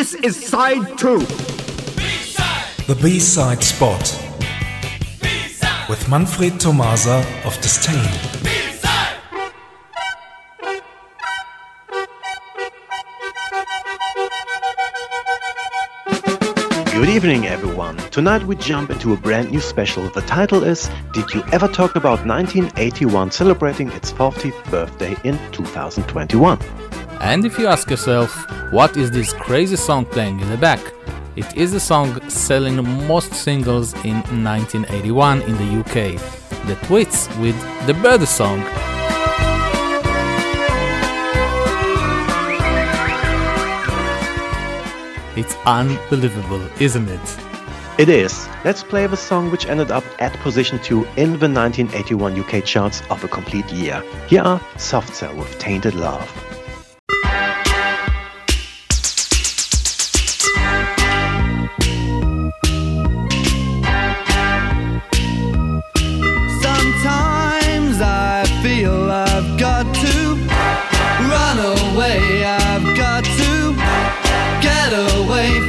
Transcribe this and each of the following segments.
This is side two. B-side. The B-side spot. B-side. With Manfred Tomasa of Disdain. Good evening, everyone. Tonight we jump into a brand new special. The title is Did You Ever Talk About 1981 celebrating its 40th birthday in 2021? And if you ask yourself, what is this crazy song playing in the back? It is the song selling most singles in 1981 in the UK, the Tweets with the Bird song. It's unbelievable, isn't it? It is. Let's play the song which ended up at position 2 in the 1981 UK charts of a complete year. Here are Soft Cell with Tainted Love.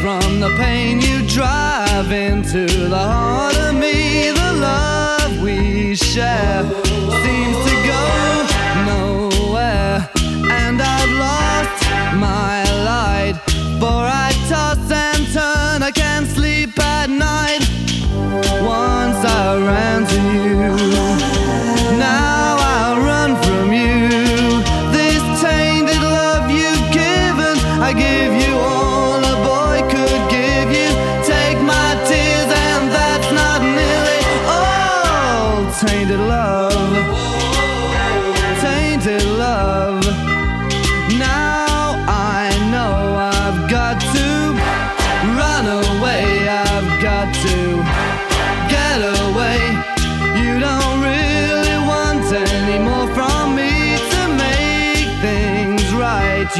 From the pain you drive into the heart of me. The love we share seems to go nowhere, and I've lost my light. For I toss and turn, I can't sleep at night. Once I ran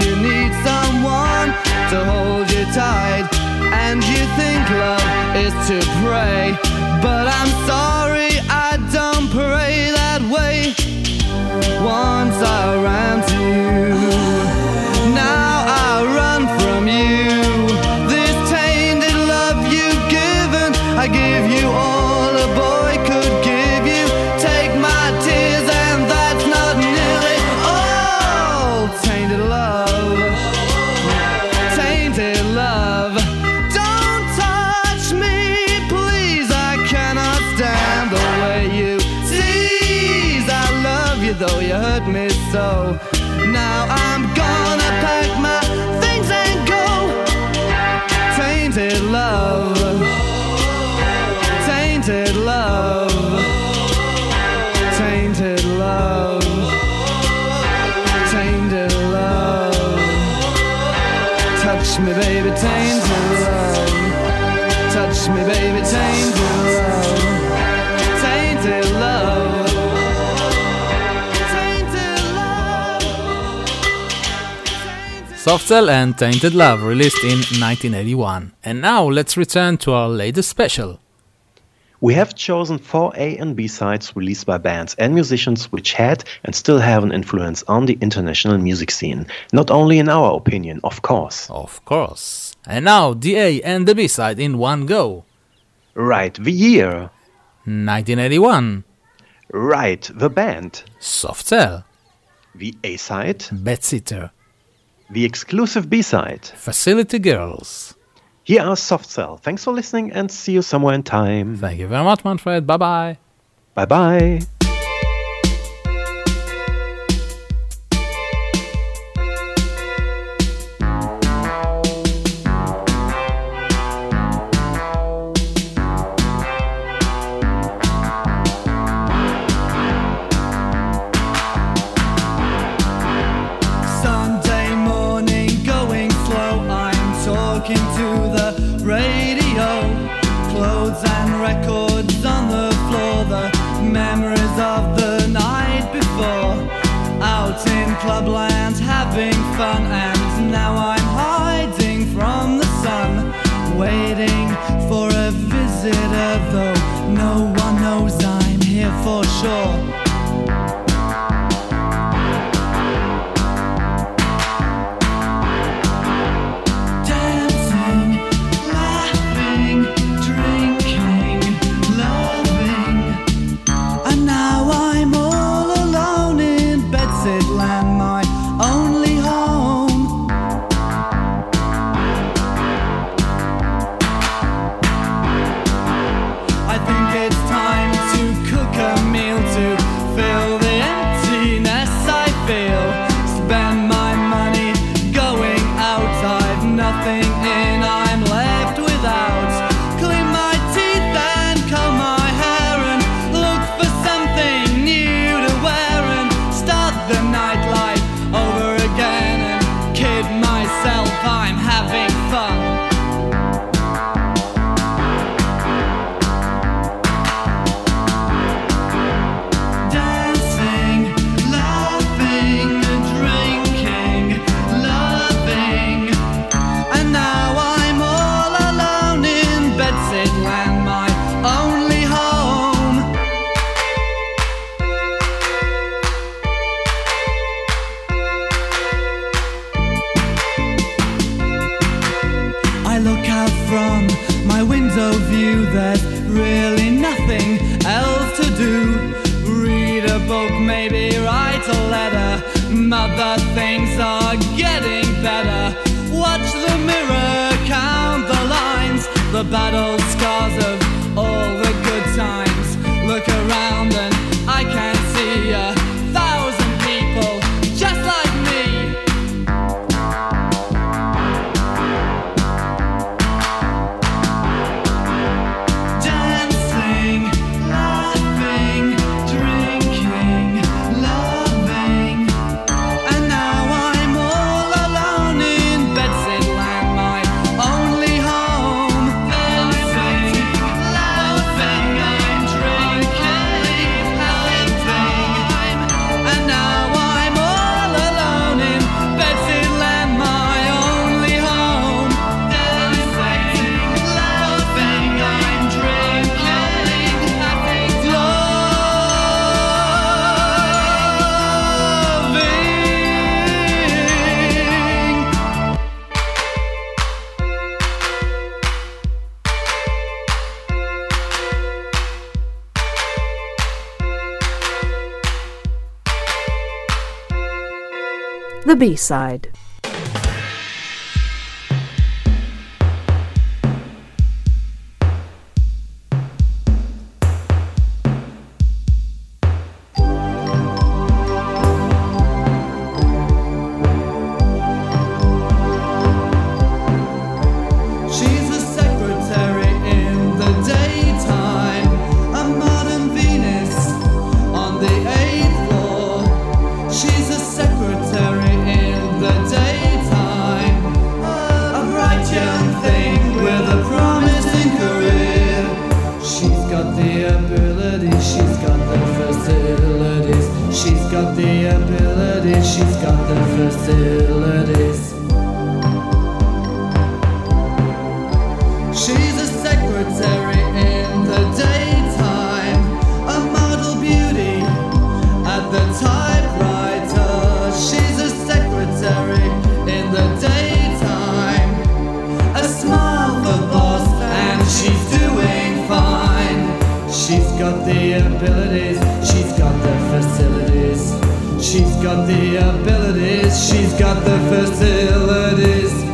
You need someone to hold you tight, and you think love is to pray. But I'm sorry, I don't pray that way. Once I ran to you, hurt me so. Now I'm gonna pack my things and go. Tainted love, tainted love, tainted love, tainted love. Touch me, baby, tainted love. Touch me, baby, tainted Soft Cell and Tainted Love released in 1981. And now let's return to our latest special. We have chosen four A and B sides released by bands and musicians which had and still have an influence on the international music scene. Not only in our opinion, of course. Of course. And now the A and the B side in one go. Right, the year. 1981. Right, the band. Soft Cell. The A side. Bedsitter. The exclusive B side. Facility Girls. Here are Soft Cell. Thanks for listening and see you somewhere in time. Thank you very much, Manfred. Bye bye. Bye bye. Fun. And now I'm hiding from the sun. Waiting for a visitor, though no one knows I'm here for sure. there's really nothing else to do. Read a book, maybe write a letter. Mother, things are getting better. Watch the mirror, count the lines, the battle scars The B-side. facilities. She's a secretary in the daytime, a model beauty at the typewriter. She's a secretary in the daytime, a smile for boss, and she's doing fine. She's got the abilities, she's got the facilities. She's got the abilities, she's got the facilities.